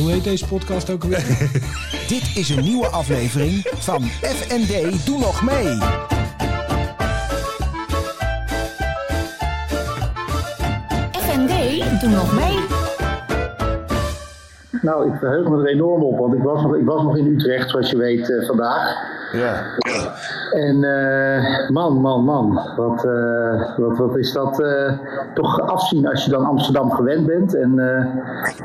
Hoe heet deze podcast ook alweer? Dit is een nieuwe aflevering van FND Doe Nog Mee. FND, doe nog mee. Nou, ik verheug me er enorm op, want ik was nog, ik was nog in Utrecht, zoals je weet, eh, vandaag. Ja. En eh, man, man, man, wat, eh, wat, wat is dat eh, toch afzien als je dan Amsterdam gewend bent. En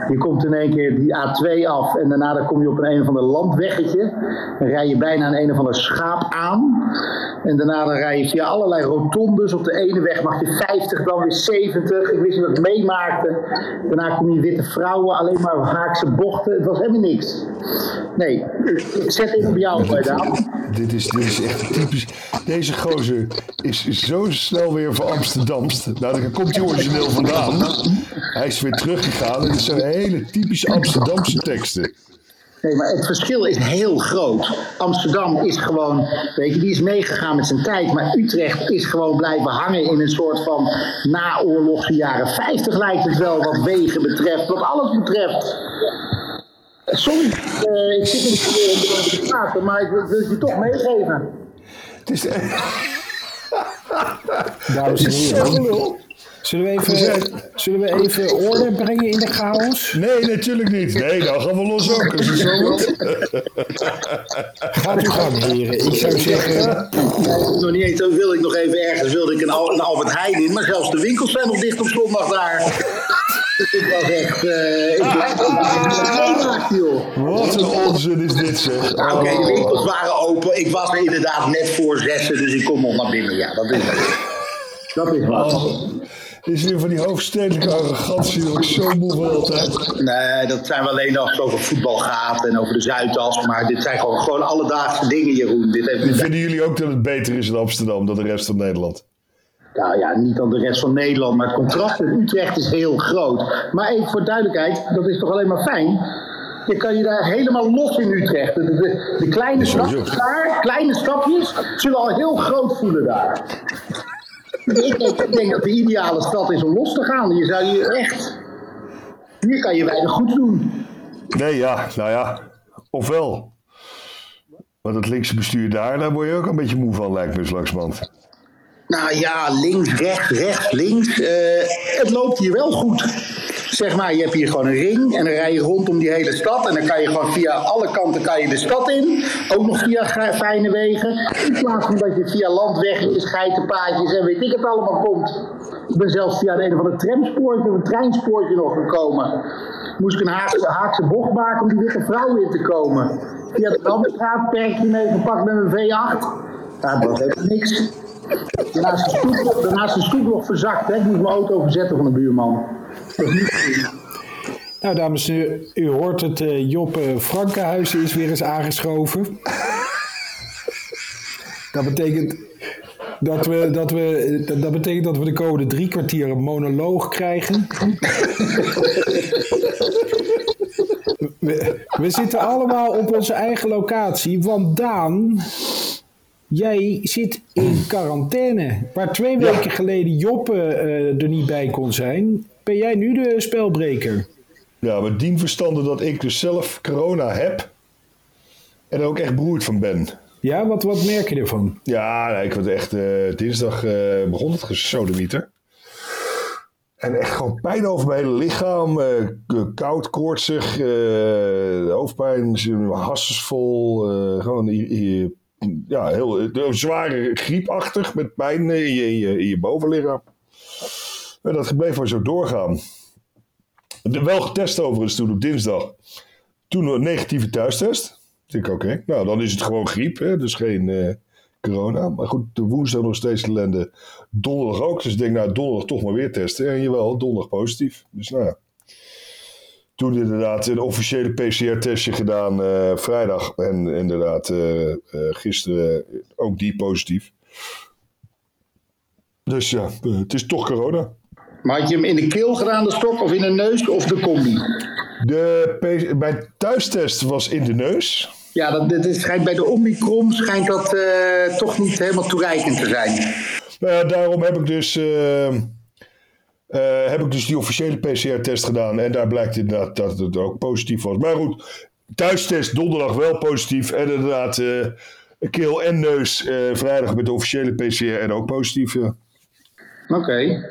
je komt in één keer die A2 af en daarna dan kom je op een, een of ander landweggetje. Dan rij je bijna een een of ander schaap aan. En daarna dan rij je via allerlei rotondes. Op de ene weg mag je 50, dan weer 70. Ik wist niet wat ik meemaakte. Daarna kom je witte vrouwen, alleen maar haakse bochten. Het was helemaal niks. Nee, ik zet even op jou bij Daan. Dit is, dit is echt typisch. Deze gozer is zo snel weer voor Amsterdamst. Nou, daar komt hij origineel vandaan. Hij is weer teruggegaan. En het zijn hele typische Amsterdamse teksten. Nee, maar het verschil is heel groot. Amsterdam is gewoon, weet je, die is meegegaan met zijn tijd. Maar Utrecht is gewoon blijven hangen in een soort van naoorlogse jaren 50 lijkt het wel, wat wegen betreft, wat alles betreft. Sorry, eh, ik zit in de over te praten, maar ik wil het je toch meegeven. Het is Dames en heren. Zullen we, even, zullen we even orde brengen in de chaos? Nee, natuurlijk niet. Nee, dan gaan we los ook. Als zo moet. Gaat u gang, heren. Ik zou zeggen, nog niet eens, dan wilde ik nog even ergens wilde ik een, Al- een Albert Heijn in, maar zelfs de winkels zijn nog dicht op zondag daar. Dus het was echt, eh ik joh. Wat een onzin is dit, zeg. Nou, Oké, de winkels waren open. Ik was er inderdaad net voor zessen, dus ik kom nog naar binnen. Ja, dat is het. Dat is wat. Oh, is weer van die hoofdstedelijke arrogantie. Daar word ik zo moe van altijd. Nee, dat zijn we alleen als het over voetbal gaat en over de Zuidas. Maar dit zijn gewoon, gewoon alledaagse dingen, Jeroen. Dit heeft met- Vinden jullie ook dat het beter is in Amsterdam dan de rest van Nederland? Nou ja, niet dan de rest van Nederland, maar het contrast in Utrecht is heel groot. Maar even voor duidelijkheid, dat is toch alleen maar fijn? Je kan je daar helemaal los in Utrecht. De, de, de kleine stapjes daar, kleine stapjes, zullen al heel groot voelen daar. Ik denk, ik denk dat de ideale stad is om los te gaan. Je zou je echt... Hier kan je weinig goed doen. Nee, ja, nou ja. Ofwel. Maar dat linkse bestuur daar, daar word je ook een beetje moe van, lijkt me, langzamerhand. Nou ja, links, rechts, rechts, links. eh, het loopt hier wel goed. Zeg maar, je hebt hier gewoon een ring en dan rij je rondom die hele stad. En dan kan je gewoon via alle kanten kan je de stad in. Ook nog via fijne wegen. In plaats van dat je via landwegjes, geitenpaadjes en weet ik het allemaal komt. Ik ben zelfs via een of ander tramspoortje of een treinspoortje nog gekomen. Moest ik een Haakse, bocht maken om die witte vrouw in te komen. Via de Damstraat, perkje meegepakt met mijn V8. Ja, dat heeft niks. Daarnaast de daarnaast de stoep nog verzakt. Hè? Ik moest mijn auto verzetten van de buurman. Nou dames en heren, u hoort het, eh, Job eh, Frankenhuizen is weer eens aangeschoven. Dat betekent dat we, dat, we, dat, dat betekent dat we de komende drie kwartier een monoloog krijgen. We, we zitten allemaal op onze eigen locatie, want Daan, jij zit in quarantaine. Waar twee weken geleden Joppe eh, er niet bij kon zijn, ben jij nu de spelbreker. Ja, met dien verstande dat ik dus zelf corona heb. En er ook echt beroerd van ben. Ja, wat, wat merk je ervan? Ja, ik word echt eh, dinsdag eh, begon het gesodemieter. En echt gewoon pijn over mijn hele lichaam. k- koud, koortsig, hoofdpijn, hassensvol. eh gewoon ja, heel, zware griepachtig met pijn in je, in je, in je bovenlichaam. En dat bleef maar zo doorgaan. Wel getest overigens toen op dinsdag. Toen een negatieve thuistest. Ik denk, oké, nou dan is het gewoon griep, hè? dus geen eh, corona. Maar goed, de woensdag nog steeds ellende. Donderdag ook, dus ik denk, nou donderdag toch maar weer testen. En jawel, donderdag positief. Dus nou ja. Toen inderdaad een officiële PCR-testje gedaan eh, vrijdag. En inderdaad eh, gisteren ook die positief. Dus ja, het is toch corona. Maar had je hem in de keel gedaan, de stok, of in de neus, of de combi? De mijn thuistest was in de neus. Ja, dat, dit is, bij de Omicron schijnt dat eh, toch niet helemaal toereikend te zijn. Ja, daarom heb ik dus eh, heb ik dus die officiële PCR-test gedaan. En daar blijkt inderdaad dat het ook positief was. Maar goed, thuistest donderdag wel positief. En inderdaad, keel en neus vrijdag met de officiële PCR en ook positief. Ja. Oké.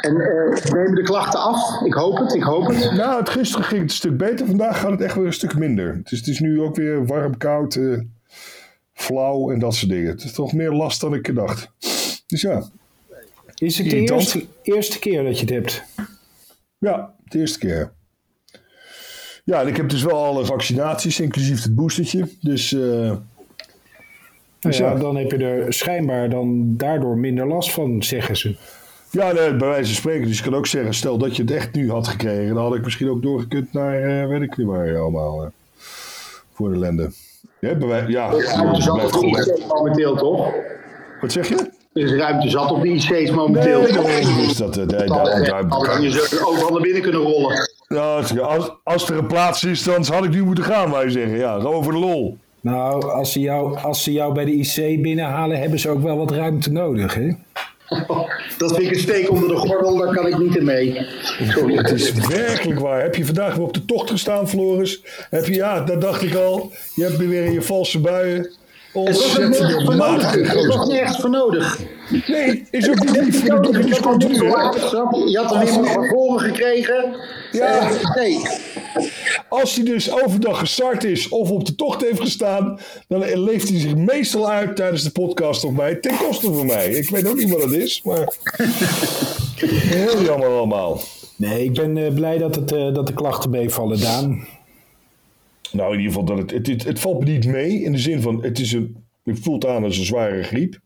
En eh, nemen de klachten af? Ik hoop het, ik hoop het. Nou, het gisteren ging het een stuk beter. Vandaag gaat het echt weer een stuk minder. Dus het is nu ook weer warm, koud, eh, flauw en dat soort dingen. Het is toch meer last dan ik dacht. Dus ja, Is het de eerste, eerste keer dat je het hebt? ja, de eerste keer. Ja, en ik heb dus wel alle vaccinaties, inclusief het boostertje. Dus, eh, dus ja, ja. dan heb je er schijnbaar dan daardoor minder last van, zeggen ze. Ja, nee, bij wijze van spreken. Dus je kan ook zeggen, stel dat je het echt nu had gekregen, dan had ik misschien ook doorgekund naar, eh, weet ik niet waar allemaal, eh, voor de lende. Ja, bij wij- ja, Ruimte dus zat blijft op de goed. IC's momenteel, toch? Wat zeg je? Er is ruimte zat op de IC's momenteel. Nee, nee, dus dat, eh, nee, Dan daar- daar- je ze overal naar binnen kunnen rollen. Nou, als, als er een plaats is, dan had ik nu moeten gaan, wij zeggen. Ja, gewoon voor de lol. Nou, als ze, jou, als ze jou bij de IC binnenhalen, hebben ze ook wel wat ruimte nodig, hè? Dat vind ik een steek onder de gordel, daar kan ik niet in mee. Het is werkelijk waar. Heb je vandaag weer op de tocht gestaan, Floris? Heb je, ja, dat dacht ik al. Je hebt weer in je valse buien. Ook Ontzettend voor nodig. matige was nergens voor nodig. Nee, is ook niet. Dat doe je dus continu? Je had er weer van voren gekregen. Ja. Eh, nee. Als hij dus overdag gestart is of op de tocht heeft gestaan, dan leeft hij zich meestal uit tijdens de podcast op mij. Ten koste van mij. Ik weet ook niet wat dat is, maar. Heel jammer allemaal. Nee, ik ben eh, blij dat, het, eh, dat de klachten meevallen, Daan. Nou, in ieder geval, dat het, het, het, valt me niet mee. In de zin van, het is een, het voelt aan als een zware griep.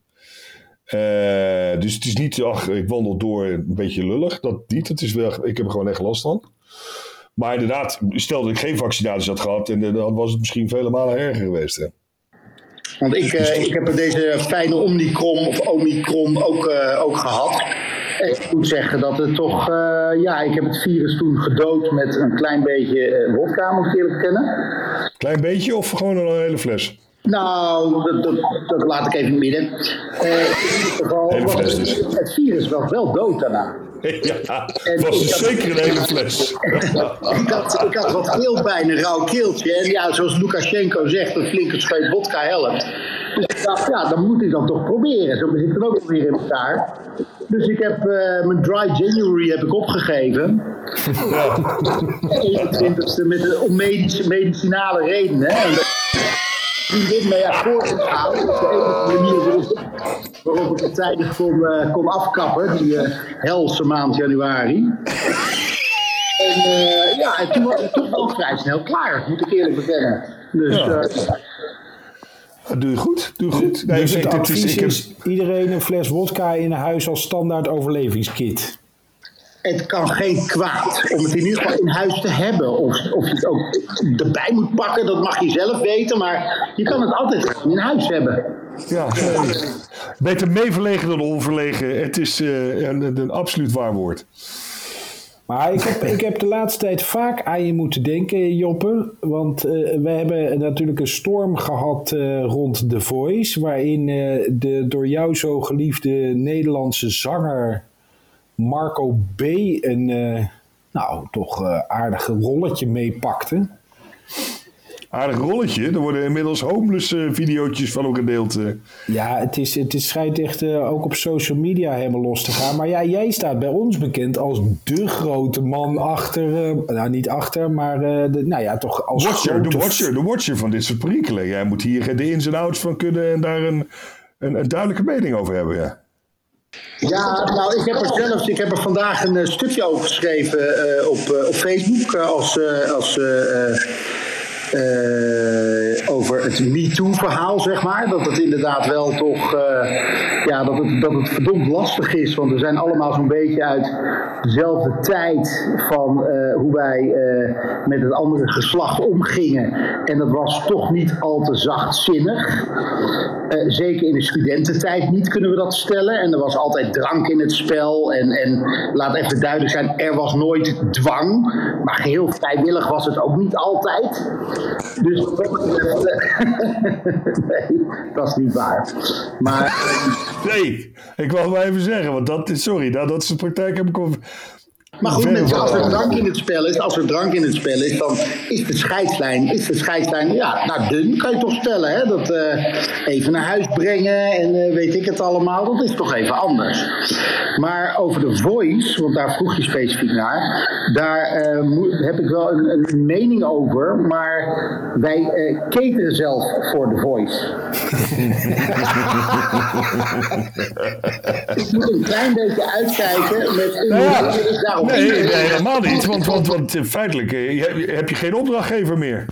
Eh, dus het is niet, ach, ik wandel door een beetje lullig. Dat niet, het is wel, ik heb er gewoon echt last van. Maar inderdaad, stel dat ik geen vaccinaties had gehad, en, eh, dan was het misschien vele malen erger geweest. Hè. Want ik, eh, ik heb deze fijne Omicron of Omicron ook, ook gehad. Ik moet zeggen dat het toch, eh, ja, ik heb het virus toen gedood met een klein beetje eh wodka, moet ik eerlijk bekennen. Klein beetje of gewoon een hele fles? Nou, dat, dat, dat laat ik even midden. Eh, in ieder geval het, dus. het virus was wel dood daarna. Ja, het was dus zeker een hele fles. Ik had, ik had wat keelpijn, een rauw keeltje. En ja, zoals Lukashenko zegt, een flinke scheut vodka helpt. Dus ik dacht, ja, dan moet ik dan toch proberen. Zo zit het ook weer in elkaar. Dus ik heb eh, mijn dry January heb ik opgegeven. Ja. 21ste met de, om medische, medicinale redenen. En dat vriendin mee akkoord gegaan. Dat is de enige manier waarop, waarop ik het tijdig kon, eh, kon afkappen. Die eh, helse maand januari. En eh, ja, en toen was het toch wel vrij snel klaar, moet ik eerlijk bekennen. Dus Ja. eh, Dat doe je goed, doe je goed. Nee, dus het advies is iedereen een fles wodka in huis als standaard overlevingskit. Het kan geen kwaad om het in ieder geval in huis te hebben. Of, of je het ook erbij moet pakken, dat mag je zelf weten. Maar je kan het altijd in huis hebben. Ja, nee. beter meeverlegen dan onverlegen. Het is eh, een, een, een absoluut waar woord. Maar ik heb, ik heb de laatste tijd vaak aan je moeten denken, Joppe. Want eh, we hebben natuurlijk een storm gehad eh, rond The Voice. Waarin eh, de door jou zo geliefde Nederlandse zanger Marco B. een eh, nou, toch eh, aardig rolletje meepakte. Aardig rolletje. Er worden inmiddels homeless eh, videootjes van ook gedeeld. Ja, het, is, het is, schijnt echt ook op social media helemaal los te gaan. Maar ja, jij staat bij ons bekend als de grote man achter... nou, niet achter, maar de, nou ja, toch als Watcher, de grote watcher, de watcher van dit soort perikelen. Jij moet hier de ins en outs van kunnen en daar een, een, een duidelijke mening over hebben. Ja. Ja, nou, ik heb er zelfs, ik heb er vandaag een eh, stukje over geschreven eh, op, eh, op Facebook. als, eh, als, over het MeToo-verhaal, zeg maar. Dat het inderdaad wel toch, eh, ja, dat het, dat het verdomd lastig is. Want we zijn allemaal zo'n beetje uit dezelfde tijd van eh, hoe wij eh, met het andere geslacht omgingen. En dat was toch niet al te zachtzinnig. Zeker in de studententijd niet kunnen we dat stellen. En er was altijd drank in het spel. En, en laat even duidelijk zijn, er was nooit dwang. Maar geheel vrijwillig was het ook niet altijd. Dus wat nee, dat is niet waar. Maar, Nee, ik wou maar even zeggen, want dat is, sorry, dat, dat is de praktijk. Heb ik maar goed, mensen, als er drank in het spel is, als er drank in het spel is, dan is de scheidslijn, is de scheidslijn, ja, nou dun kan je toch stellen, hè? Dat eh, even naar huis brengen en eh, weet ik het allemaal, dat is toch even anders. Maar over de voice, want daar vroeg je specifiek naar, daar eh, heb ik wel een, een mening over, maar wij eh cateren zelf voor de voice. ik moet een klein beetje uitkijken met Nou ja, dus daarom nee, nee, helemaal niet. Want, want, want eh, feitelijk eh, heb je geen opdrachtgever meer.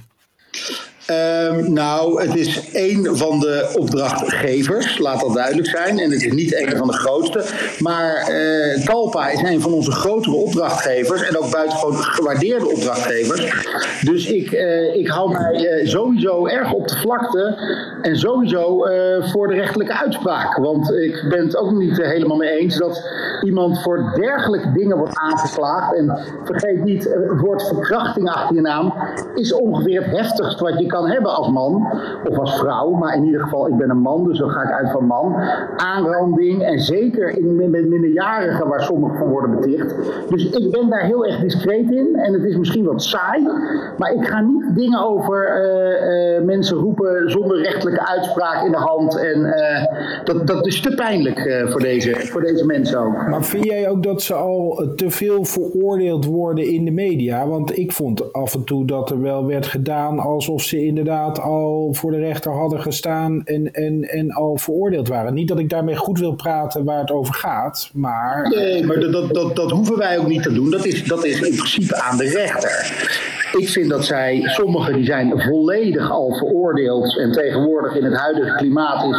Ehm, nou, het is één van de opdrachtgevers, laat dat duidelijk zijn. En het is niet een van de grootste. Maar eh Talpa is een van onze grotere opdrachtgevers. En ook buitengewoon gewaardeerde opdrachtgevers. Dus ik, eh, ik hou mij eh, sowieso erg op de vlakte. En sowieso eh, voor de rechtelijke uitspraak. Want ik ben het ook niet eh, helemaal mee eens dat iemand voor dergelijke dingen wordt aangeklaagd. En vergeet niet, eh, het woord verkrachting achter je naam is ongeveer het heftigst wat je kan hebben als man of als vrouw. Maar in ieder geval, ik ben een man, dus dan ga ik uit van man. Aanranding en zeker in, met minderjarigen waar sommigen van worden beticht. Dus ik ben daar heel erg discreet in. En het is misschien wat saai, maar ik ga niet dingen over eh, eh, mensen roepen zonder rechtelijke uitspraak in de hand. En eh, dat, dat is te pijnlijk voor, deze, voor deze mensen ook. Maar vind jij ook dat ze al te veel veroordeeld worden in de media? Want ik vond af en toe dat er wel werd gedaan alsof ze inderdaad al voor de rechter hadden gestaan en, en, en al veroordeeld waren. Niet dat ik daarmee goed wil praten waar het over gaat, maar Nee, maar dat, dat, dat, hoeven wij ook niet te doen. Dat is, dat is in principe aan de rechter. Ik vind dat zij, sommigen die zijn volledig al veroordeeld. En tegenwoordig in het huidige klimaat is,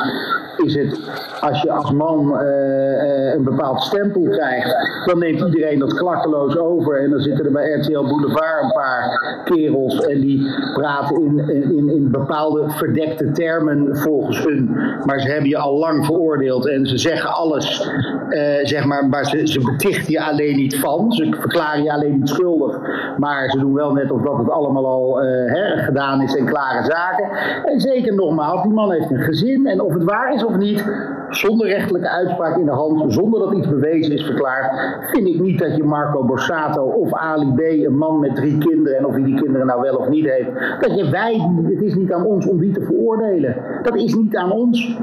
is het, als je als man eh, eh, een bepaald stempel krijgt, dan neemt iedereen dat klakkeloos over. En dan zitten er bij RTL Boulevard een paar kerels en die praten in, in, in bepaalde verdekte termen volgens hun. Maar ze hebben je al lang veroordeeld en ze zeggen alles, eh, zeg maar, maar ze, ze betichten je alleen niet van. Ze verklaren je alleen niet schuldig. Maar ze doen wel net of dat het allemaal al hè, gedaan is en klare zaken. En zeker nogmaals, die man heeft een gezin. En of het waar is of niet, zonder rechtelijke uitspraak in de hand, zonder dat iets bewezen is verklaard, vind ik niet dat je Marco Borsato of Ali B, een man met drie kinderen, en of hij die kinderen nou wel of niet heeft, dat je wij, het is niet aan ons om die te veroordelen. Dat is niet aan ons.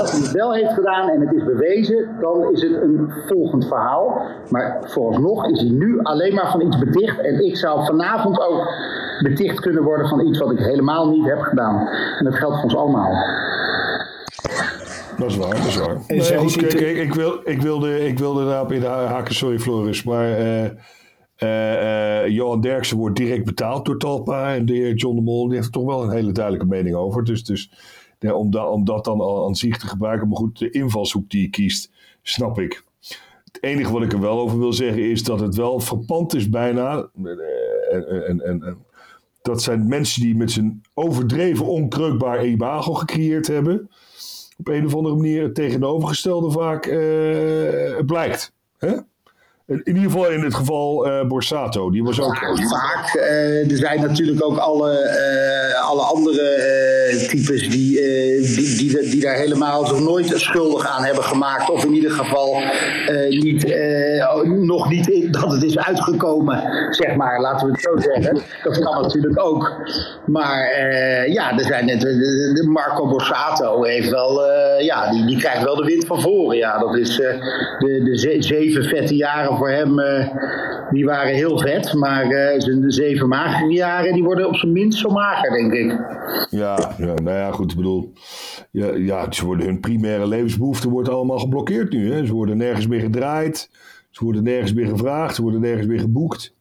Als hij het wel heeft gedaan en het is bewezen, dan is het een volgend verhaal. Maar vooralsnog is hij nu alleen maar van iets beticht. En ik zou vanavond ook beticht kunnen worden van iets wat ik helemaal niet heb gedaan. En dat geldt voor ons allemaal. Dat is waar, dat is waar. Nee, goed, kijk, ik, ik, wil, ik, wilde, ik wilde daarop in de haken, sorry Floris, maar eh, eh, eh, Johan Derksen wordt direct betaald door Talpa en de heer John de Mol die heeft er toch wel een hele duidelijke mening over. Dus, dus ja, om, da, om dat dan al aan zich te gebruiken, maar goed, de invalshoek die je kiest, snap ik. Het enige wat ik er wel over wil zeggen is dat het wel verpand is bijna. En, en, en, en dat zijn mensen die met zijn overdreven onkreukbaar imago gecreëerd hebben op een of andere manier het tegenovergestelde vaak eh, blijkt. In ieder geval in het geval eh, Borsato. Die was ook. Vaak. eh, er zijn natuurlijk ook alle, alle andere types die, die, die, die daar helemaal nog nooit schuldig aan hebben gemaakt. Of in ieder geval eh, niet, eh, nog niet dat het is uitgekomen, zeg maar. Laten we het zo zeggen. Dat kan natuurlijk ook. Maar eh, ja, er zijn net, Marco Borsato heeft wel, eh, ja, die, die krijgt wel de wind van voren. Ja, dat is eh, de, de ze- zeven vette jaren voor hem, eh, die waren heel vet. Maar eh, zijn zeven magere jaren, die worden op zijn minst zo mager, denk ik. Ja, ja, nou ja, goed. Ik bedoel. Ja, ja, ze worden, hun primaire levensbehoefte wordt allemaal geblokkeerd nu. Hè? Ze worden nergens meer gedraaid. Ze worden nergens meer gevraagd. Ze worden nergens meer geboekt.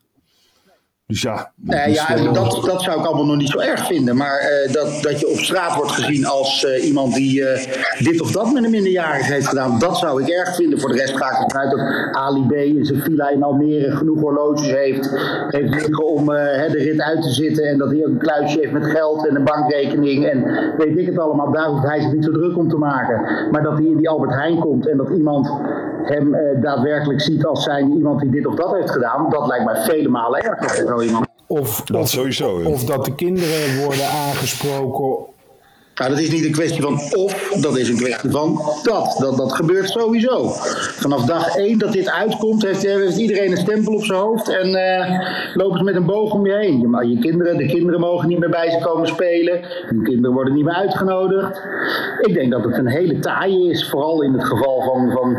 Dus ja. dat Nee, ja, wel- dat, dat zou ik allemaal nog niet zo erg vinden. Maar eh, dat, dat je op straat wordt gezien als eh, iemand die eh, dit of dat met een minderjarige heeft gedaan, dat zou ik erg vinden. Voor de rest ga ik ervan uit dat Ali B in zijn villa in Almere genoeg horloges heeft, heeft liggen om de rit uit te zitten. En dat hij ook een kluisje heeft met geld en een bankrekening en weet ik het allemaal. Daar hoeft hij zich niet zo druk om te maken. Maar dat hij in die Albert Heijn komt en dat iemand hem daadwerkelijk ziet als zijn iemand die dit of dat heeft gedaan, dat lijkt mij vele malen erger iemand. Of, Dat of, sowieso, ja. of dat de kinderen worden aangesproken. Nou, dat is niet een kwestie van of, dat is een kwestie van dat. Dat, dat gebeurt sowieso. Vanaf dag één dat dit uitkomt, heeft, iedereen een stempel op zijn hoofd en eh, lopen met een boog om je heen. Je, je kinderen, de kinderen mogen niet meer bij ze komen spelen. Hun kinderen worden niet meer uitgenodigd. Ik denk dat het een hele taaie is, vooral in het geval van, van,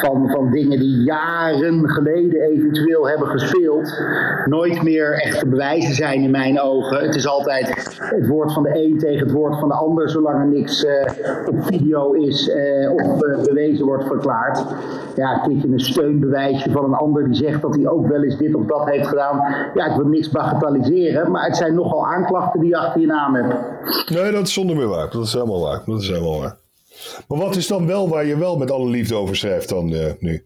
van, van dingen die jaren geleden eventueel hebben gespeeld. Nooit meer echt te bewijzen zijn in mijn ogen. Het is altijd het woord van de een tegen het woord van de ander, zolang er niks eh, op video is eh, of eh, bewezen wordt verklaard. Ja, kijk je een steunbewijsje van een ander die zegt dat hij ook wel eens dit of dat heeft gedaan. Ja, ik wil niks bagatelliseren, maar het zijn nogal aanklachten die je achter je naam hebt. Nee, dat is zonder meer waar. Dat is helemaal waar. Dat is helemaal waar. Maar wat is dan wel waar je wel met alle liefde over schrijft dan nu?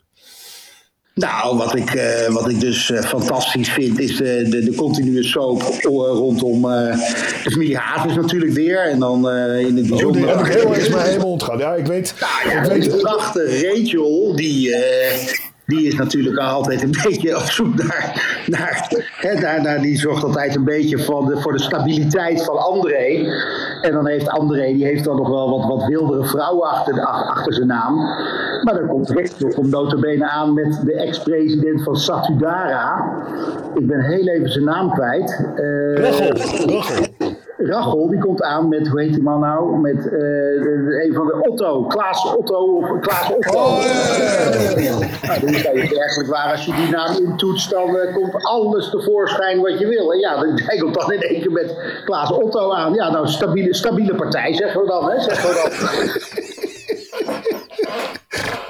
Nou, wat ik, eh, wat ik dus eh, fantastisch vind, is de, de, de continue soap eh, rondom eh, de familie Hazes natuurlijk weer. En dan in het Oh, bijzonder... die heb ik heel eens maar helemaal ontgaan. Ja, ik weet. Ja, ik weet deze prachtige Rachel, die, die is natuurlijk altijd een beetje op zoek naar, naar, hè, naar, naar- die zorgt altijd een beetje van de, voor de stabiliteit van André. En dan heeft André, die heeft dan nog wel wat, wat wildere vrouwen achter, ach- achter zijn naam. Maar dan komt Rachel, komt notabene aan met de ex-president van Satudara. Ik ben heel even zijn naam kwijt. Rachel. Rachel, die komt aan met, hoe heet die man nou? Met eh, een van de Otto, Klaas Otto of Klaas Otto. Oh, Nou, zou je eigenlijk waar, als je die naam intoetst, dan eh, komt alles tevoorschijn wat je wil. En ja, dan- komt dan in één keer met Klaas Otto aan. Ja, nou, stabiele, stabiele partij, zeggen we dan, hè? Zeggen we dan.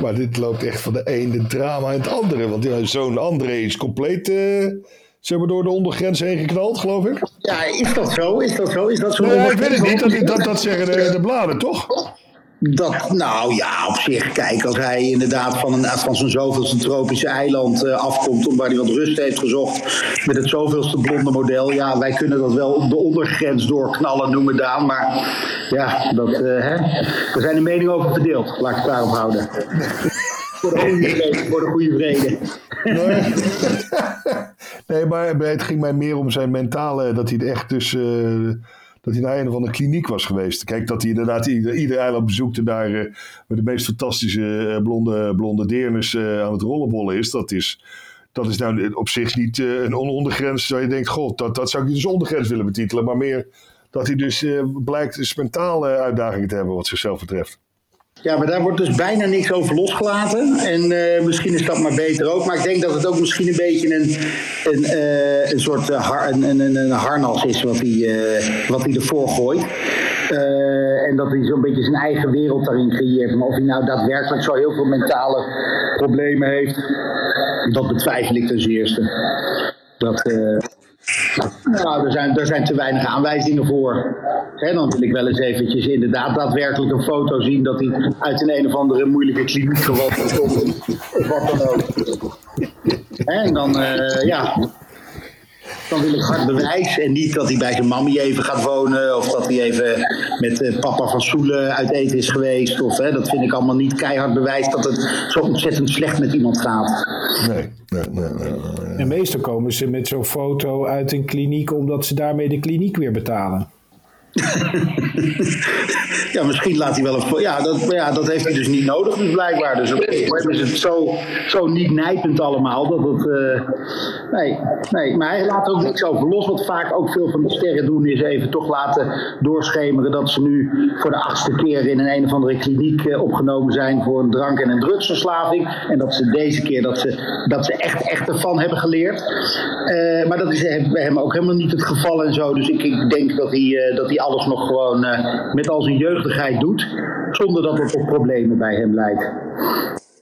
Maar dit loopt echt van de ene drama in het andere. Want ja, zo'n André is compleet eh, zeg maar door de ondergrens heen geknald, geloof ik. Ja, is dat zo? Is dat zo? Is dat zo? Nou ja, ik weet het niet. Dat, dat, dat zeggen de, de bladen, toch? Dat, nou ja, op zich, kijk, als hij inderdaad van, een, van zijn zoveelste tropische eiland eh, afkomt, om waar hij wat rust heeft gezocht, met het zoveelste blonde model, ja, wij kunnen dat wel de ondergrens doorknallen noemen, Daan, maar ja, dat, eh, hè, er zijn de meningen over verdeeld, laat ik het daarop houden. Voor, de goede vrede, voor de goede vrede. Nee. nee, maar het ging mij meer om zijn mentale. Dat hij echt dus. eh, dat hij naar een of andere kliniek was geweest. Kijk, dat hij inderdaad ieder, ieder eiland bezoekte daar eh, met de meest fantastische eh, blonde, blonde deernis eh, aan het rollenbollen is. Dat is. Dat is nou op zich niet eh, een ondergrens. Waar je denkt, god, dat, dat zou ik als ondergrens willen betitelen. Maar meer dat hij dus eh, blijkt dus mentale uitdagingen te hebben wat zichzelf betreft. Ja, maar daar wordt dus bijna niks over losgelaten. En eh, misschien is dat maar beter ook. Maar ik denk dat het ook misschien een beetje een, een, eh, een soort eh, een, een, een, harnas is wat hij, wat hij ervoor gooit. En dat hij zo'n beetje zijn eigen wereld daarin creëert. Maar of hij nou daadwerkelijk zo heel veel mentale problemen heeft, dat betwijfel ik ten zeerste. Dat, nou, er zijn, er zijn te weinig aanwijzingen voor. Hè, dan wil ik wel eens eventjes inderdaad daadwerkelijk een foto zien dat hij uit een een of andere moeilijke kliniek geworden komt. Of wat dan ook. En dan, eh, ja. Dan wil ik hard bewijs. En niet dat hij bij zijn mammy even gaat wonen. Of dat hij even met eh, papa van Soelen uit eten is geweest. Of, hè, dat vind ik allemaal niet keihard bewijs dat het zo ontzettend slecht met iemand gaat. Nee, nee, nee. nee, nee. En meestal komen ze met zo'n foto uit een kliniek omdat ze daarmee de kliniek weer betalen. Ja, misschien laat hij wel een. Ja, dat, ja, dat heeft hij dus niet nodig, dus blijkbaar. Dus op een is het zo, zo niet nijpend allemaal. Dat het, eh, nee, nee, maar hij laat ook niks over los. Wat vaak ook veel van de sterren doen, is even toch laten doorschemeren dat ze nu voor de achtste keer in een een of andere kliniek eh, opgenomen zijn voor een drank- en een drugsverslaving. En dat ze deze keer dat ze, dat ze echt, echt ervan hebben geleerd. Eh, maar dat is bij hem ook helemaal niet het geval en zo. Dus ik, ik denk dat hij, dat hij alles nog gewoon eh, met al zijn jeugdigheid doet. Zonder dat er tot problemen bij hem leidt.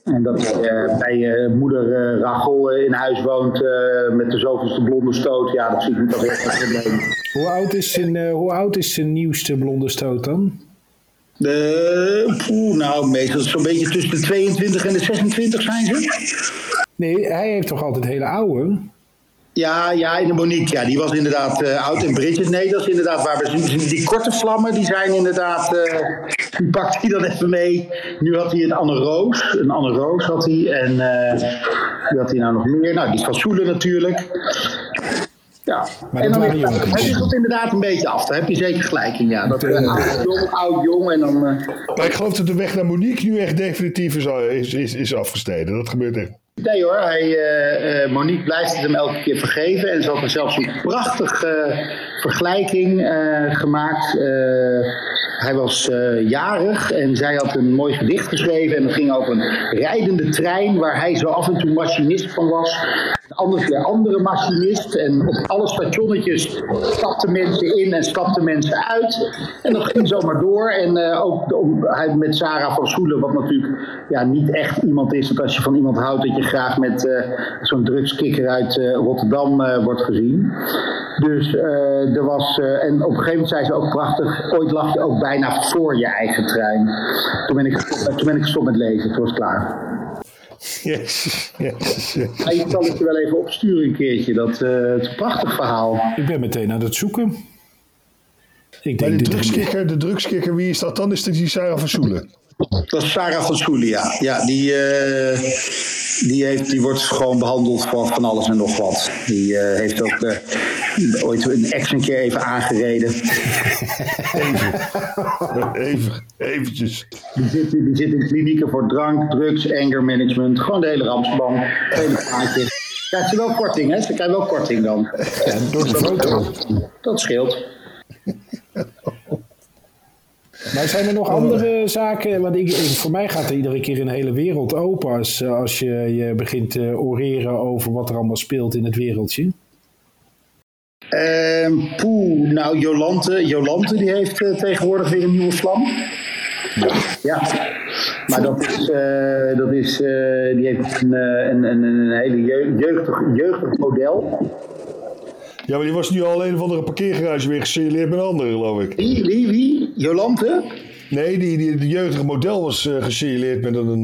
En dat hij eh, bij eh, moeder Rachel in huis woont met de zoveelste blonde stoot. Ja, dat zie ik niet als echt een probleem. Hoe oud is zijn, hoe oud is zijn nieuwste blonde stoot dan? Poeh, nou, meestal zo'n beetje tussen de 22 en de 26 zijn ze. Nee, hij heeft toch altijd hele oude? Ja, ja, in de Monique, ja, die was inderdaad eh, oud. En Bridget, nee, dat is inderdaad waar. we. Die korte vlammen, die zijn inderdaad, eh, die pakt hij dan even mee. Nu had hij een Anne Roos, een Anne Roos had hij. En eh wie had hij nou nog meer? Nou, die van Soelen natuurlijk. Ja, Maar en dat dan jonkies. het wisselt inderdaad een beetje af. Daar heb je zeker gelijk in. Ja. Dat uh, oud, jong, oud, jong en dan. eh, Maar ik geloof dat de weg naar Monique nu echt definitief is, is, is, is afgesneden. Dat gebeurt echt. Nee hoor, eh, eh, Monique blijft het hem elke keer vergeven. En ze had er zelfs een prachtige vergelijking eh, gemaakt. Eh, hij was jarig en zij had een mooi gedicht geschreven. En dat ging over een rijdende trein waar hij zo af en toe machinist van was. Een ander keer andere machinist. En op alle stationnetjes stapten mensen in en stapten mensen uit. En dat ging zomaar door. En eh, ook hij met Sarah van Soelen, wat natuurlijk ja, niet echt iemand is. Dat als je van iemand houdt, dat je graag met eh, zo'n drugskikker uit eh, Rotterdam wordt gezien. Dus er was. en op een gegeven moment zei ze ook prachtig. Ooit lag je ook bijna voor je eigen trein. Toen ben ik, toen ben ik gestopt met lezen. Toen was klaar. Yes, yes, je kan het je wel even opsturen een keertje. Dat, eh, het is een prachtig verhaal. Ik ben meteen aan het zoeken. Ik denk de drugskikker, de drugskikker, wie is dat dan? Is dat die Sarah van Soelen? Dat is Sarah van Soelen, ja. ja die, eh, die, heeft, die wordt gewoon behandeld van, van alles en nog wat. Die eh, heeft ook eh, ooit een ex een keer even aangereden. Even, eventjes. Die zit, die zit in klinieken voor drank, drugs, anger management. Gewoon de hele ramsband. Hele plaatje. Krijgt ze wel korting, hè? Ze krijgt wel korting dan. Ja, door de foto. Dat scheelt. Maar zijn er nog andere zaken? Want ik, voor mij gaat er iedere keer een hele wereld open als, eh, als je, je begint te oreren over wat er allemaal speelt in het wereldje. Ehm poeh, nou Jolante, Jolante die heeft eh, tegenwoordig weer een nieuwe vlam. Ja. Maar dat is, eh, dat is eh, die heeft een, een, een, een hele jeu- jeugdig, jeugdig model. Ja, maar die was nu al een of andere parkeergarage weer gesignaleerd met een andere, geloof ik. Wie, wie, wie? Jolante? Nee, die, die, die jeugdige model was eh gesignaleerd met een,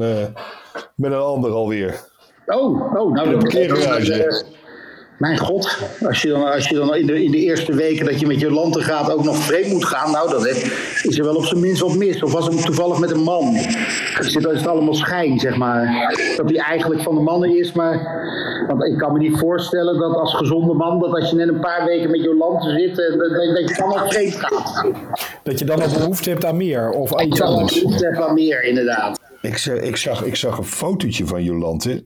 met een ander alweer. Oh, oh nou dat parkeergarage. Eh, Mijn god, als je dan, als je dan in, de, in de eerste weken dat je met Jolante gaat ook nog vreemd moet gaan, nou dan is er wel op zijn minst wat mis. Of was het toevallig met een man? Is het, is het allemaal schijn, zeg maar. Dat hij eigenlijk van de mannen is, maar... Want ik kan me niet voorstellen dat als gezonde man, dat als je net een paar weken met Jolante zit, eh, dat, dat, dat je dan al vreemd gaat. Dat je dan nog behoefte hebt aan meer of aan iets Dat anders. is wel meer, inderdaad. Ik, zeg- ik, zag, ik zag een fotootje van Jolante.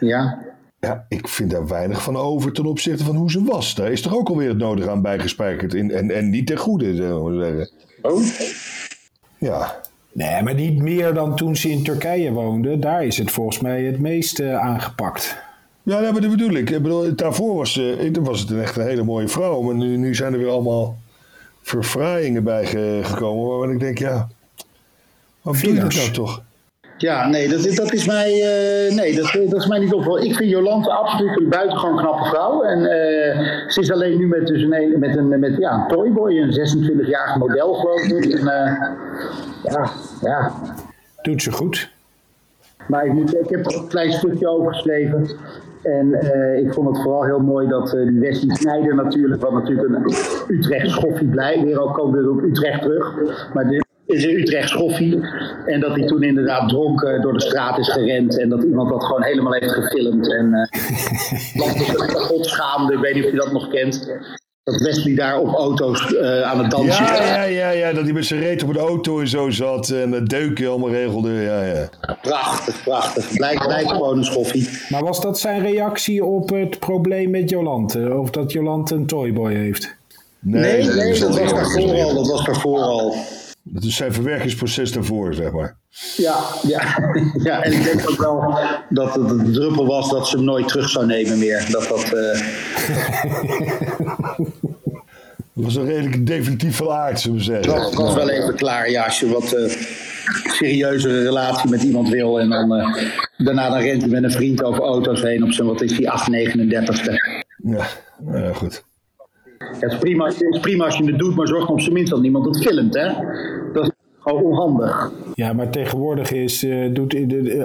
Ja. Ja, ik vind daar weinig van over ten opzichte van hoe ze was. Daar is toch ook alweer het nodige aan bijgespijkerd. In, en, en niet ten goede, zullen we zeggen. Oh. Ja, Nee, maar niet meer dan toen ze in Turkije woonde. Daar is het volgens mij het meest eh, aangepakt. ja nee, maar dat bedoel ik. ik bedoel, daarvoor was, eh, was het een echt een hele mooie vrouw. Maar nu, nu zijn er weer allemaal verfraaiingen bij ge- gekomen. Waarvan ik denk, ja, wat doe je dat nou toch? Ja, nee, dat, is- dat is mij, eh, nee, dat, dat is mij niet opgevallen. Ik vind Jolante absoluut een buitengewoon knappe vrouw. En eh, ze is alleen nu met, dus een, met, een, met ja, een toyboy, een 26-jarig model geloof ik. En, eh, ja, ja. Doet ze goed. Maar ik, moet, ik heb er een klein stukje over geschreven. En eh, ik vond het vooral heel mooi dat eh, die Wesley Snijder natuurlijk, wat natuurlijk een Utrecht schoffie blij, weer ook komen we weer op Utrecht terug. Maar is een Utrecht schoffie. En dat hij toen inderdaad dronken door de straat is gerend. En dat iemand dat gewoon helemaal heeft gefilmd. En eh dat zich kapot schaamde. Ik weet niet of je dat nog kent. Dat Wesley daar op auto's eh, aan het dansen Ja, was. ja, ja, ja, dat hij met zijn reet op de auto en zo zat. En het deuken allemaal regelde. Ja, ja. Prachtig, prachtig. Blijkt, blijkt gewoon een schoffie. Maar was dat zijn reactie op het probleem met Jolante? Of dat Jolante een toyboy heeft? Nee, nee, dat was daarvoor al. Dat was daarvoor al. Dat is zijn verwerkingsproces daarvoor, zeg maar. Ja, ja, ja, en ik denk ook wel dat het de druppel was dat ze hem nooit terug zou nemen meer. Dat dat, eh, Dat was een redelijk definitief van aard, zullen we zeggen. dat was wel even klaar. Ja, als je wat eh serieuzere relatie met iemand wil en dan eh, daarna dan rent hij met een vriend over auto's heen op zijn, wat is die, 839ste. Ja, ja goed. Het is prima, het is prima als je het doet, maar zorg op zijn minst dat niemand het filmt, hè. Dat is gewoon onhandig. Ja, maar tegenwoordig is, eh, doet,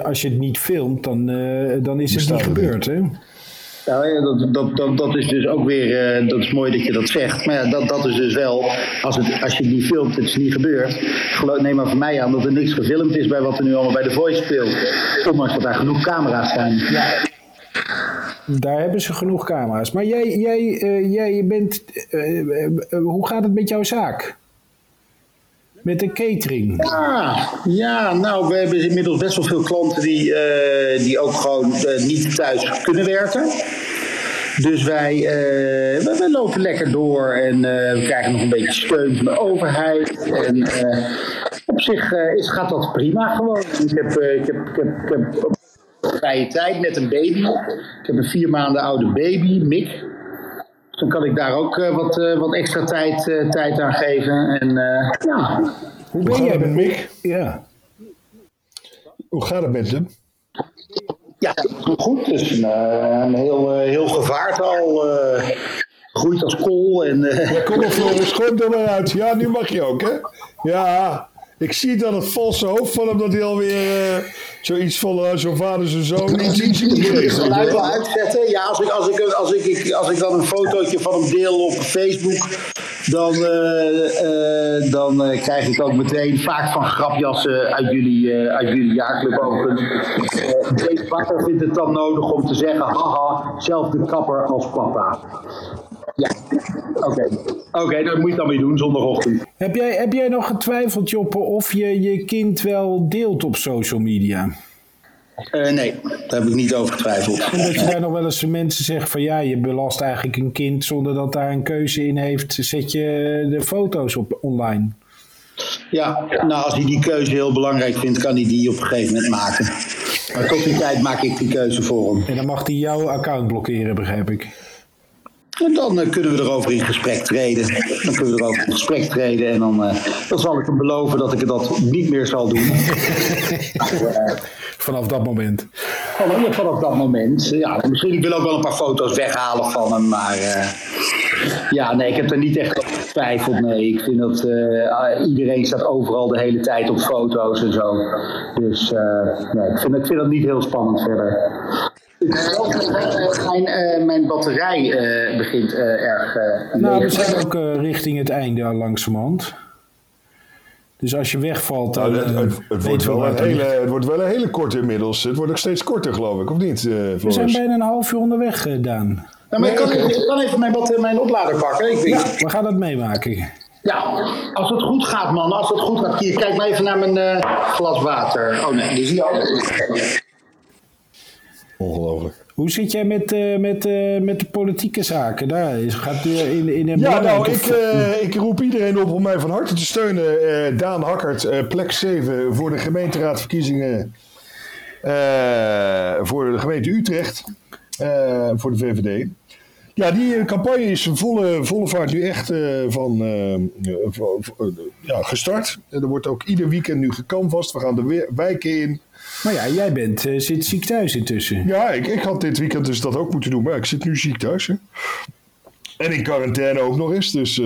als je het niet filmt, dan, eh, dan is het niet gebeurd. Hè? Ja, ja, dat, dat, dat, dat is dus ook weer, eh, dat is mooi dat je dat zegt. Maar ja, dat, dat is dus wel, als, het, als je het niet filmt, het is niet gebeurd. Geloof, neem maar van mij aan dat er niks gefilmd is bij wat er nu allemaal bij The Voice speelt. Ondanks dat daar genoeg camera's zijn. Daar hebben ze genoeg camera's. Maar jij, jij, eh, jij bent. eh, eh, hoe gaat het met jouw zaak? Met de catering? Ah, ja, nou, we hebben inmiddels best wel veel klanten die, die ook gewoon niet thuis kunnen werken. Dus wij, we lopen lekker door en we krijgen nog een beetje steun van de overheid. En op zich is, gaat dat prima gewoon. Ik heb, ik heb, ik heb, ik heb vrije tijd net een baby. Ik heb een vier maanden oude baby, Mick. Dus dan kan ik daar ook eh, wat, eh, wat extra tijd, eh, tijd aan geven. En eh, ja, Hoe ben jij? met Mick? Ja. Hoe gaat het met hem? Ja, goed. Dus een, eh, een heel, heel eh groeit als kool. En, eh, Ja, kom op Floris, gooi hem er maar uit. Ja, nu mag je ook, hè? Ja, ik zie dan het valse hoofd van hem dat hij alweer eh, zoiets van uh, zijn vader, zijn zoon, iets iets in die ik wel. uitzetten? Ja, als ik, als, ik, als, ik, ik- als ik dan een fotootje van hem deel op Facebook, dan, eh, eh, dan eh, krijg ik ook meteen vaak van grapjassen uit jullie, uit jullie jaarclub Bakker vindt het dan nodig om te zeggen, haha, zelfde kapper als papa. Ja, oké. Oké, dat moet je dan weer doen zondagochtend. Heb, jij, heb jij nog getwijfeld, Joppe, of je je kind wel deelt op social media? Eh, nee, daar heb ik niet over getwijfeld. Omdat je daar nog wel eens mensen zeggen van ja, je belast eigenlijk een kind zonder dat daar een keuze in heeft. Zet je de foto's op online. Ja, nou als hij die keuze heel belangrijk vindt, kan hij die op een gegeven moment maken. Maar tot die tijd maak ik die keuze voor hem. En dan mag hij jouw account blokkeren, begrijp ik. En dan eh, kunnen we erover in gesprek treden. Dan kunnen we erover in gesprek treden en dan, eh, dan zal ik hem beloven dat ik dat niet meer zal doen. Vanaf dat moment. Vanaf, vanaf dat moment. Ja, misschien ik wil ook wel een paar foto's weghalen van hem, maar eh, ja, nee, ik heb er niet echt over getwijfeld. Nee, ik vind dat eh, iedereen staat overal de hele tijd op foto's en zo. Dus eh, nee, ik, vind, ik vind dat niet heel spannend verder. Mijn, eh, mijn batterij eh, begint eh, erg. eh, Nou, we zijn ook eh, richting het einde al langzamerhand. Dus als je wegvalt, dan Nou, het, eh, het, het wordt wel een hele, het wordt wel een hele korte inmiddels. Het wordt ook steeds korter, geloof ik, of niet, eh We zijn bijna een half uur onderweg, eh, Daan. Nou, maar ik, kan, ik kan even mijn, mijn oplader pakken. Ik weet, Ja, we gaan dat meemaken. Ja, als het goed gaat, man. Als het goed gaat. Hier, kijk maar even naar mijn eh, glas water. Oh nee, die zie je ook. Ongelooflijk. Hoe zit jij met, eh, met, eh, met de politieke zaken? Daar is, gaat u in, in een Ja, nou, ik, eh, ik roep iedereen op om mij van harte te steunen. Daan Hakkert, plek 7 voor de gemeenteraadverkiezingen voor de gemeente Utrecht, voor de VVD. Ja, die campagne is volle, volle vaart nu echt van, ja, gestart. Er wordt ook ieder weekend nu gecanvast. We gaan de wijken in. Maar ja, jij bent, eh, zit ziek thuis intussen. Ja, ik, ik had dit weekend dus dat ook moeten doen, maar ik zit nu ziek thuis. Hè. En in quarantaine ook nog eens. Dus eh,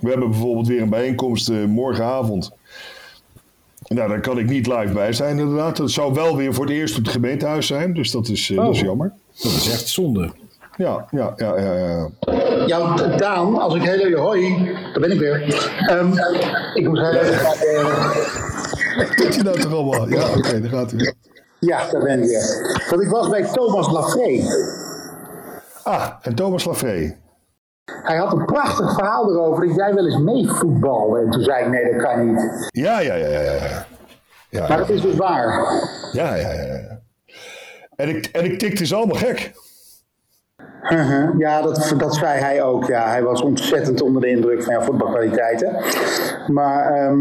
we hebben bijvoorbeeld weer een bijeenkomst eh, morgenavond. Nou, daar kan ik niet live bij zijn inderdaad. Dat zou wel weer voor het eerst op het gemeentehuis zijn, dus dat is, eh, dat is Oh. jammer. Dat is echt zonde. Ja, ja, ja, ja. ja. Ja, Daan, als ik heel even... Hoi, daar ben ik weer. Ehm, ik moet heel even... Wat doet hij nou toch allemaal? Ja, oké, daar gaat hij. ja, daar ben ik weer. Want ik was bij Thomas Lafray. Ah, en Thomas Lafray. Hij had een prachtig verhaal erover dat jij wel eens meevoetbalde. En toen zei ik, nee, dat kan niet. Ja, ja, ja, ja, ja. Ja, Maar dat is dus waar. ja, ja, ja. ja. En ik, en ik tikte ze allemaal gek. Uh-huh. Ja, dat, dat zei hij ook. Ja, hij was ontzettend onder de indruk van jouw voetbalkwaliteiten. Maar ehm,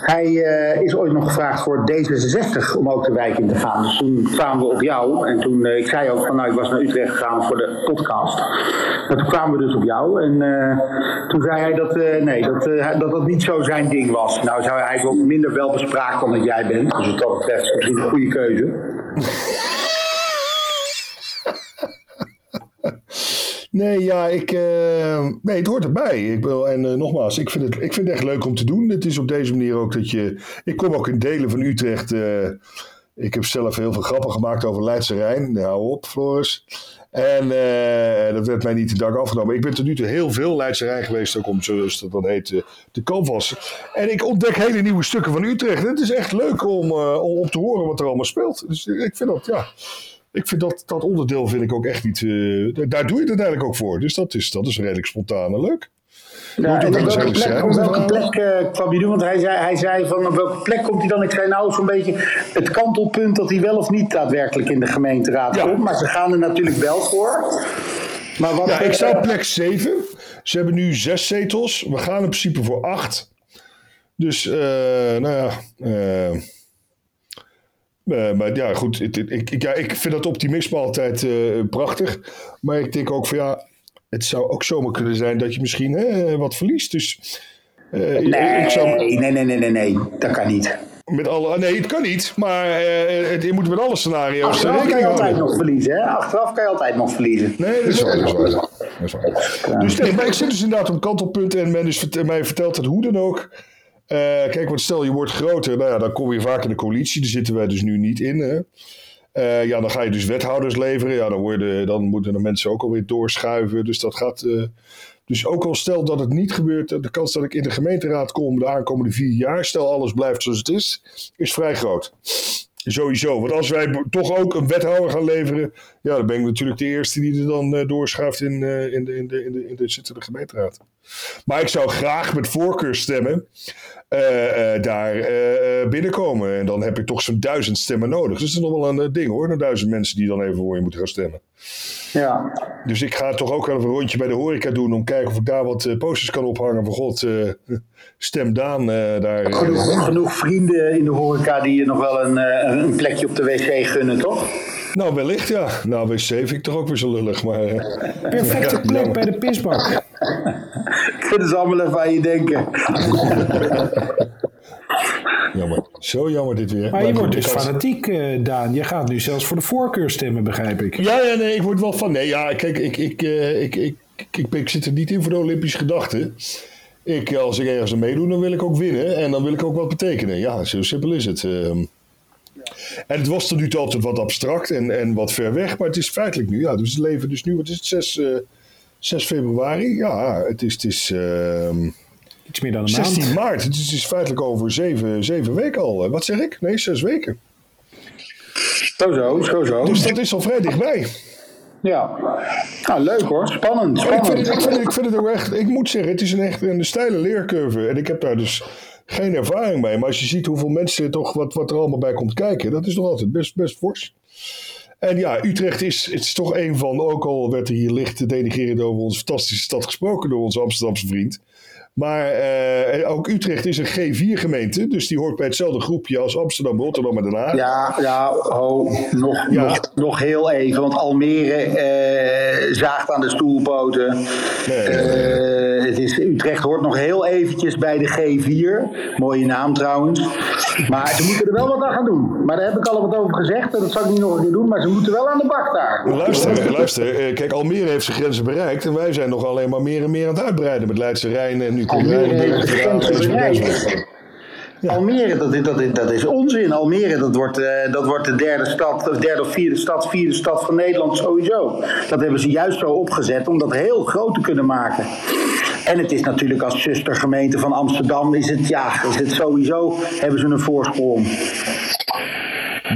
hij eh, is ooit nog gevraagd voor D66 om ook de wijk in te gaan. Dus toen kwamen we op jou. En toen, eh, ik zei ook van, nou, ik was naar Utrecht gegaan voor de podcast. Maar toen kwamen we dus op jou. En eh, toen zei hij dat, nee, dat, dat dat niet zo zijn ding was. Nou, zou hij ook minder welbespraakt dan dat jij bent. Dus wat dat betreft misschien een goede keuze. Nee, ja, ik, eh, nee, het hoort erbij. Ik wil, en eh, nogmaals, ik vind, het, ik vind het echt leuk om te doen. Het is op deze manier ook dat je... Ik kom ook in delen van Utrecht. eh, ik heb zelf heel veel grappen gemaakt over Leidse Rijn. Nou, hou op, Floris. En dat werd mij niet te dank afgenomen. Ik ben tot nu toe heel veel Leidse Rijn geweest, ook om, zoals dat dan heet, eh, te canvassen. En ik ontdek hele nieuwe stukken van Utrecht. Het is echt leuk om, om, om te horen wat er allemaal speelt. Dus ik vind dat, ja... Ik vind dat, dat onderdeel vind ik ook echt niet. eh, daar doe je het uiteindelijk ook voor. Dus dat is, dat is redelijk spontaan en leuk. Ja, en op wel welke plek, op welke plek kwam hij doen? Want hij zei, hij zei van op welke plek komt hij dan? Ik zei nou zo'n beetje het kantelpunt dat hij wel of niet daadwerkelijk in de gemeenteraad Ja. komt. Maar ze gaan er natuurlijk wel voor. Maar wat, Ja, ik op plek 7. Ze hebben nu zes zetels. We gaan in principe voor acht. Dus, eh, nou ja. eh, eh, maar ja, goed. ik, ik, ja, ik vind dat optimisme altijd eh, prachtig. Maar ik denk ook van ja. Het zou ook zomaar kunnen zijn dat je misschien hè, wat verliest. Dus. eh, ik- Nee, ik zou nee, nee, nee, nee, nee, dat kan niet. met alle. Nee, het kan niet. Maar eh, het- je moet met alle scenario's Achteraf kan je altijd nog verliezen, hè? Achteraf kan je altijd nog verliezen. Nee, dat is waar. Dat is waar. Dat is waar. Dus nee, maar ik zit dus inderdaad op een kantelpunt en men is, mij vertelt het hoe dan ook. Eh, kijk, want stel je wordt groter, nou ja, dan kom je vaak in de coalitie. Daar zitten wij dus nu niet in. Hè. Eh, ja, dan ga je dus wethouders leveren. Ja, dan, worden, dan moeten de mensen ook alweer doorschuiven. Dus dat gaat. eh, dus ook al stel dat het niet gebeurt, de kans dat ik in de gemeenteraad kom de aankomende vier jaar, stel alles blijft zoals het is, is vrij groot. Sowieso. Want als wij toch ook een wethouder gaan leveren, ja, dan ben ik natuurlijk de eerste die er dan doorschuift in, in, de, in, de, in, de, in de gemeenteraad. Maar ik zou graag met voorkeur stemmen eh, eh, daar eh, binnenkomen. En dan heb ik toch zo'n duizend stemmen nodig. Dus dat is nog wel een ding hoor. Een duizend mensen die dan even voor je moeten gaan stemmen. Ja. Dus ik ga toch ook even een rondje bij de horeca doen om te kijken of ik daar wat posters kan ophangen. Van god, eh, stem Daan eh, daar. Genoeg, genoeg vrienden in de horeca die je nog wel een, eh, een plekje op de wc gunnen, toch? Nou, wellicht ja. Nou, wc vind ik toch ook weer zo lullig. Maar, Perfecte ja, plek bij de pisbak. Kunnen ze allemaal even aan je denken. Jammer. Zo jammer dit weer. Maar je wordt dus fanatiek, eh, Daan. Je gaat nu zelfs voor de voorkeur stemmen, begrijp ik. Ja, ja, nee, ik word wel van. Nee, ja, kijk, ik, ik, eh, ik, ik, ik, ik, ik zit er niet in voor de Olympische gedachten. Ik, als ik ergens aan meedoe, dan wil ik ook winnen. En dan wil ik ook wat betekenen. Ja, zo simpel is het. ehm. En het was tot nu toe altijd wat abstract en, en wat ver weg. Maar het is feitelijk nu. Ja, dus we leven dus nu, wat is het, 6, eh 6 februari? Ja, het is, het is ehm, Iets meer dan een 16 maand. maart. Het is, het is feitelijk over zeven, zeven weken al. Wat zeg ik? Nee, zes weken. Zo zo, zo zo. Dus dat is al vrij dichtbij. Ja. Nou, leuk hoor. Spannend, Ik vind, spannend. het, ik, vind het, ik vind het ook echt, ik moet zeggen, het is een echt een steile leercurve. En ik heb daar dus geen ervaring mee. Maar als je ziet hoeveel mensen toch, wat, wat er allemaal bij komt kijken, dat is nog altijd best, best fors. En ja, Utrecht is, het is toch een van, ook al werd er hier licht denigrerend over onze fantastische stad gesproken door onze Amsterdamse vriend. Maar eh, ook Utrecht is een G4-gemeente, dus die hoort bij hetzelfde groepje als Amsterdam, Rotterdam en Den Haag. Ja, ja, nog, Ja. Nog, nog heel even, want Almere eh, zaagt aan de stoelpoten. Nee. Eh, het is, Utrecht hoort nog heel eventjes bij de G4. Mooie naam trouwens. Maar ze moeten er wel wat aan gaan doen. Maar daar heb ik al wat over gezegd en dat zal ik niet nog een keer doen. Maar ze moeten wel aan de bak daar. Luister, luister. Kijk, Almere heeft zijn grenzen bereikt. En wij zijn nog alleen maar meer en meer aan het uitbreiden. Met Leidse Rijn en nu Almere heeft. Almere, dat, dat is onzin. Almere, dat wordt, eh, dat wordt de derde stad, of derde of vierde stad, vierde stad van Nederland sowieso. Dat hebben ze juist zo opgezet om dat heel groot te kunnen maken. En het is natuurlijk als zustergemeente van Amsterdam, is het, ja, is het sowieso, hebben ze een voorsprong.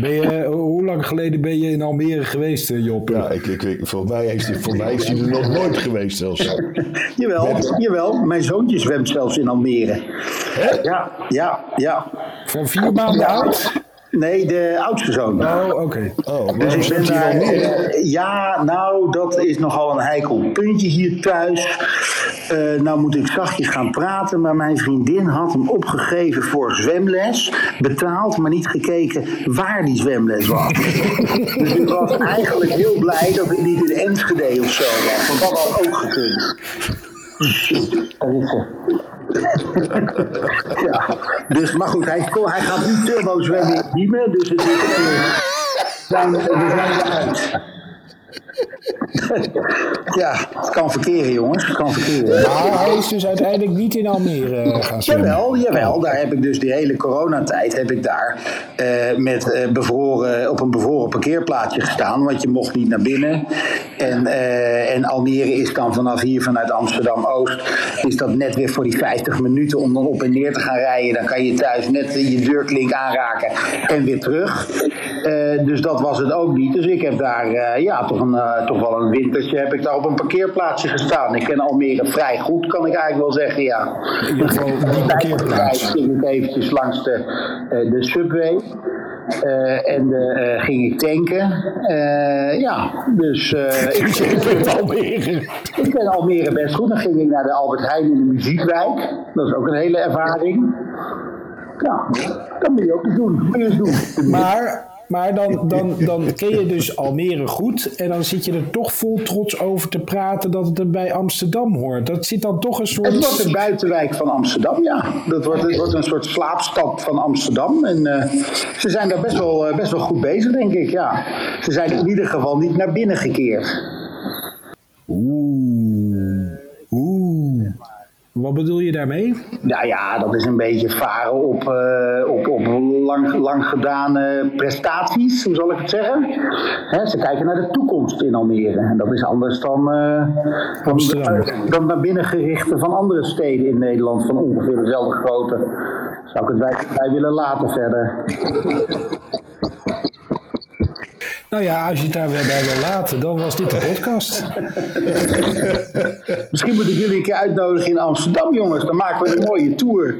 Ben je, hoe lang geleden ben je in Almere geweest, eh, Job? Ja, ik, ik, ik, volgens mij is mij die er nog nooit geweest zelfs. Jawel, jawel, mijn zoontje zwemt zelfs in Almere. Ja, ja, ja. Van vier maanden oud? Nee, de oudste zoon. Oh, oké. Oh, Dus ik ben daar, ja, nou, dat is nogal een heikel puntje hier thuis. Eh, nou moet ik zachtjes gaan praten, maar mijn vriendin had hem opgegeven voor zwemles. Betaald, maar niet gekeken waar die zwemles was. dus ik was eigenlijk heel blij dat ik niet in Enschede of zo was. Want dat had ook gekund. Ja, dus, maar goed, hij, hij gaat nu turbo zwemmen in Diemen, dus het is, eh, zijn, we zijn eruit. Ja, het kan verkeren, jongens. Het kan verkeren. Maar hij is dus uiteindelijk niet in Almere eh, gaan zwemmen. Jawel, jawel. Daar heb ik dus die hele coronatijd heb ik daar eh, met eh, bevroren, op een bevroren parkeerplaatsje gestaan, want je mocht niet naar binnen. En, en Almere is dan vanaf hier vanuit Amsterdam Oost is dat net weer voor die 50 minuten om dan op en neer te gaan rijden. Dan kan je thuis net je deurklink aanraken en weer terug. Eh, dus dat was het ook niet. Dus ik heb daar eh, ja, toch, een, eh, toch wel een wintertje heb ik daar op een parkeerplaatsje gestaan. Ik ken Almere vrij goed, kan ik eigenlijk wel zeggen, ja. In ieder geval die parkeerplaats. ging ik eventjes langs de, de subway. En eh, ging ik tanken. Ja, dus ik, ik, Almere. ik ken Almere best goed. Dan ging ik naar de Albert Heijn in de Muziekwijk. Dat is ook een hele ervaring. Ja, dat moet je ook eens doen. Moet je eens doen. Maar, maar dan, dan, dan ken je dus Almere goed. En dan zit je er toch vol trots over te praten dat het er bij Amsterdam hoort. Dat zit dan toch een soort. Het wordt een buitenwijk van Amsterdam, ja. Dat wordt, het wordt een soort slaapstad van Amsterdam. En eh, ze zijn daar best wel, eh, best wel goed bezig, denk ik, ja. Ze zijn in ieder geval niet naar binnen gekeerd. Oeh. Wat bedoel je daarmee? Nou ja, dat is een beetje varen op, eh, op, op lang, lang gedane prestaties, hoe zal ik het zeggen? Hè, ze kijken naar de toekomst in Almere. En dat is anders dan, eh, dan, Amsterdam. dan naar van andere steden in Nederland van ongeveer dezelfde grootte. Zou ik het bij, bij willen laten verder. Nou ja, als je het daar weer bij wil laten, dan was dit de podcast. Misschien moet ik jullie een keer uitnodigen in Amsterdam, jongens. Dan maken we een mooie tour.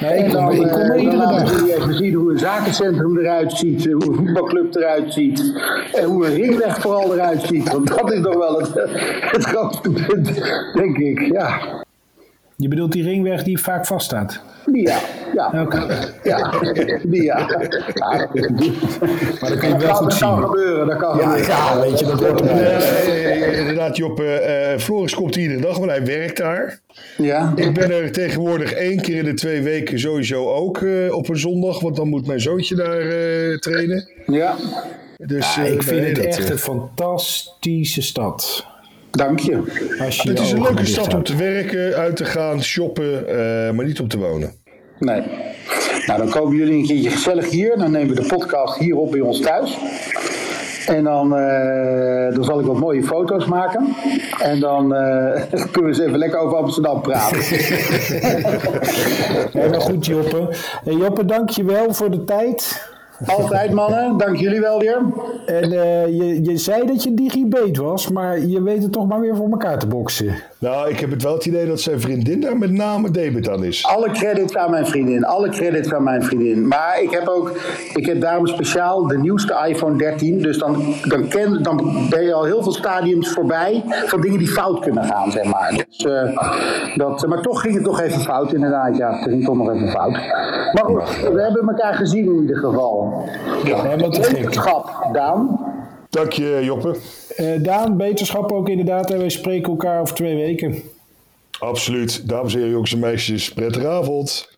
Nee, ik kom, dan, ik kom eh, er dan iedere we dag. jullie even zien hoe een zakencentrum eruit ziet, eh, hoe een voetbalclub eruit ziet en hoe een ringweg vooral eruit ziet. Want dat is nog wel het, het grootste punt, denk ik. Ja, Je bedoelt die ringweg die vaak vaststaat? ja. Ja, Oké. ja. die ja. ja dat Maar dan kun je wel dat goed kan, dat kan zien. gebeuren, dat kan Ja, gebeuren. ja, weet je, dat hoort Ja, erbij. eh, eh, inderdaad, Job. eh, eh, Floris komt iedere dag, want hij werkt daar. Ja. Ik ben er tegenwoordig één keer in de twee weken sowieso ook eh, op een zondag. Want dan moet mijn zoontje daar eh, trainen. ja, Dus, Ja, eh, ik vind het dat, echt eh, een fantastische stad. Dank je. Het is een leuke stad om te werken, uit te gaan, shoppen, eh, maar niet om te wonen. Nee. Nou, dan komen jullie een keertje gezellig hier. Dan nemen we de podcast hier op bij ons thuis. En dan, eh, dan zal ik wat mooie foto's maken. En dan eh, kunnen we eens even lekker over Amsterdam praten. Helemaal goed, Joppe. Hey, Joppe, dank je wel voor de tijd. Altijd mannen, dank jullie wel weer. En eh, je, je zei dat je digibeet was, maar je weet het toch maar weer voor elkaar te boksen. Nou, ik heb het wel het idee dat zijn vriendin daar met name debet aan is. Alle credits aan mijn vriendin. Alle credits aan mijn vriendin. Maar ik heb ook, ik heb daarom speciaal de nieuwste iPhone 13. Dus dan, dan, ken, dan ben je al heel veel stadiums voorbij van dingen die fout kunnen gaan, zeg maar. Dus, eh, dat, maar toch ging het toch even fout, inderdaad. Ja, het ging toch nog even fout. Maar goed, we hebben elkaar gezien in ieder geval. Ja, gek. Wetenschap, Daan. Dank je, Joppe. Eh, Daan, beterschap ook inderdaad. En wij spreken elkaar over twee weken. Absoluut. Dames en heren, jongens en meisjes, prettige avond.